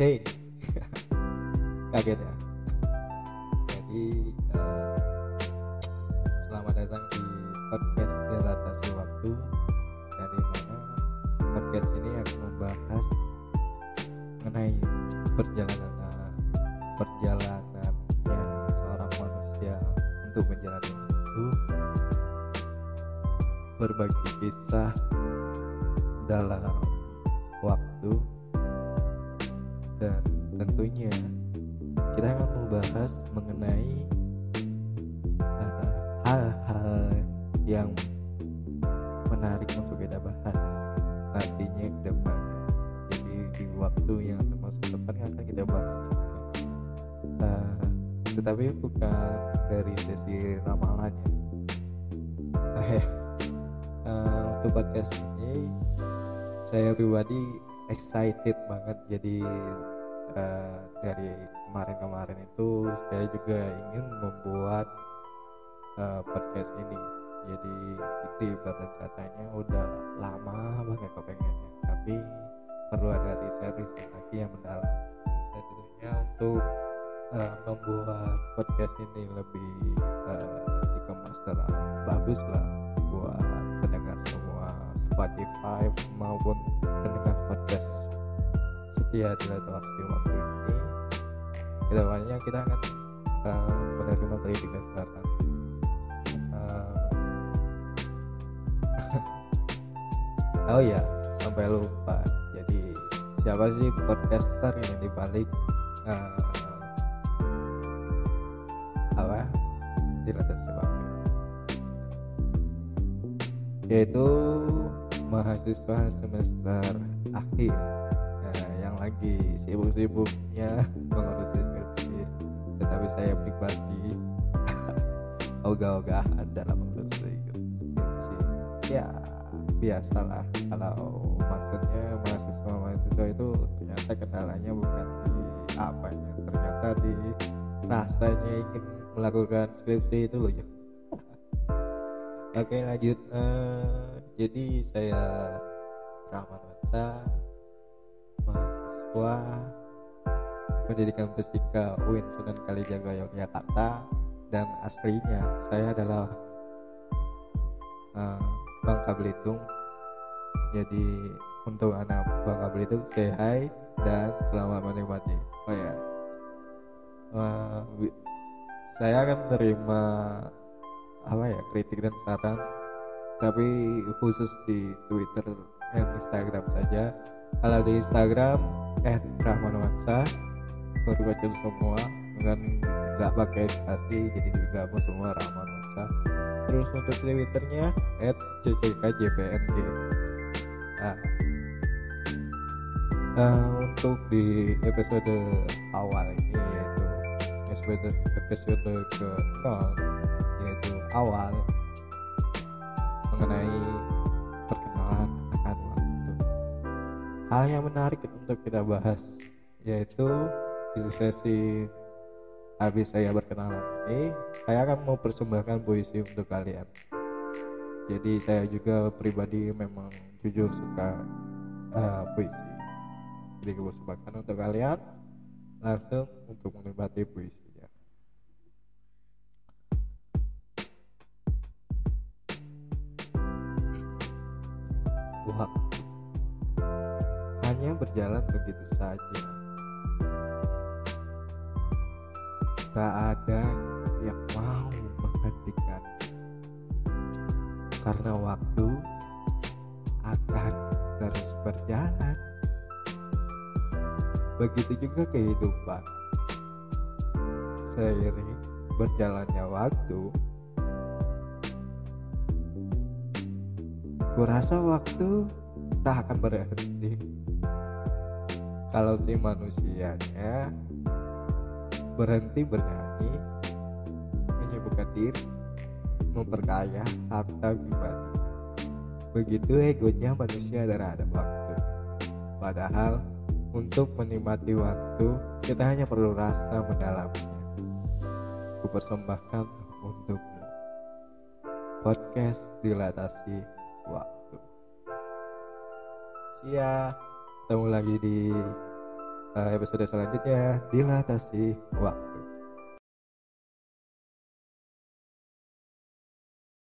Hey, kaget ya. Jadi eh, selamat datang di podcast dilatasi waktu. Yang di mana podcast ini akan membahas mengenai perjalanan perjalanannya seorang manusia untuk menjalani waktu, berbagi kisah dalam waktu dan tentunya kita akan membahas mengenai uh, hal-hal yang menarik untuk kita bahas nantinya ke depannya. Jadi di waktu yang akan masuk depan akan kita bahas juga. Uh, tetapi bukan dari sesi ramalannya. Eh, uh, untuk podcast ini saya pribadi excited banget. Jadi uh, dari kemarin-kemarin itu saya juga ingin membuat uh, podcast ini. Jadi itu ibarat katanya udah lama banget kepengennya. Tapi perlu ada riset riset lagi yang mendalam. Dan tentunya untuk uh, membuat podcast ini lebih uh, dikemas dalam bagus lah Spotify maupun pendengar podcast setia di waktu waktu ini. Ke depannya kita akan uh, menerima kritik dan uh, oh ya sampai lupa. Jadi siapa sih podcaster yang dibalik uh, apa? Dilatasi waktu yaitu mahasiswa semester akhir. Ya, yang lagi sibuk-sibuknya mengurus skripsi tetapi saya pribadi ogah-ogahan dalam mengurus skripsi. Ya biasalah kalau maksudnya mahasiswa-mahasiswa itu ternyata kendalanya bukan di apanya ternyata di rasanya ingin melakukan skripsi itu loh ya oke lanjut. Uh, jadi saya Rahman Wansa mahasiswa pendidikan fisika UIN Sunan Kalijaga Yogyakarta dan aslinya saya adalah uh, Bangka Belitung. Jadi untuk anak Bangka Belitung say hi dan selamat menikmati. Oh ya. Uh, saya akan menerima apa ya kritik dan saran. Tapi khusus di Twitter dan Instagram saja. Kalau di Instagram at Rahmanwansa. Baru baca semua dengan nggak pakai spasi jadi digabung semua Rahmanwansa. Terus untuk Twitternya at cckjpng nah, uh, untuk di episode awal ini episode episode ke 0 yaitu awal mengenai perkenalan akan waktu. Hal yang menarik untuk kita bahas yaitu di sesi habis saya berkenalan ini saya akan mau persembahkan puisi untuk kalian. Jadi saya juga pribadi memang jujur suka uh, puisi. Jadi gue persembahkan untuk kalian langsung untuk menikmati puisinya. Hanya berjalan begitu saja. Tak ada yang mau menghentikan, karena waktu akan terus berjalan begitu juga kehidupan. Seiring berjalannya waktu, kurasa waktu tak akan berhenti. Kalau si manusianya berhenti bernyanyi, menyibukkan diri, memperkaya harta pribadi. Begitu egonya manusia terhadap waktu. Padahal untuk menikmati waktu, kita hanya perlu rasa mendalamnya. Kupersembahkan untukmu. Podcast dilatasi waktu. Sia, ketemu lagi di uh, episode selanjutnya dilatasi waktu